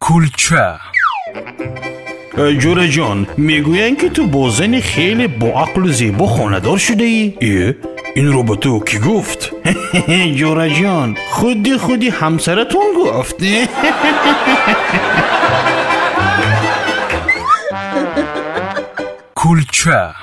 کلچه جوره جان می‌گوین که تو بازن خیلی با عقل زیبا خاندار شده ای؟ این رو به تو کی گفت؟ جوره جان خودی خودی همسرتون گفت کلچه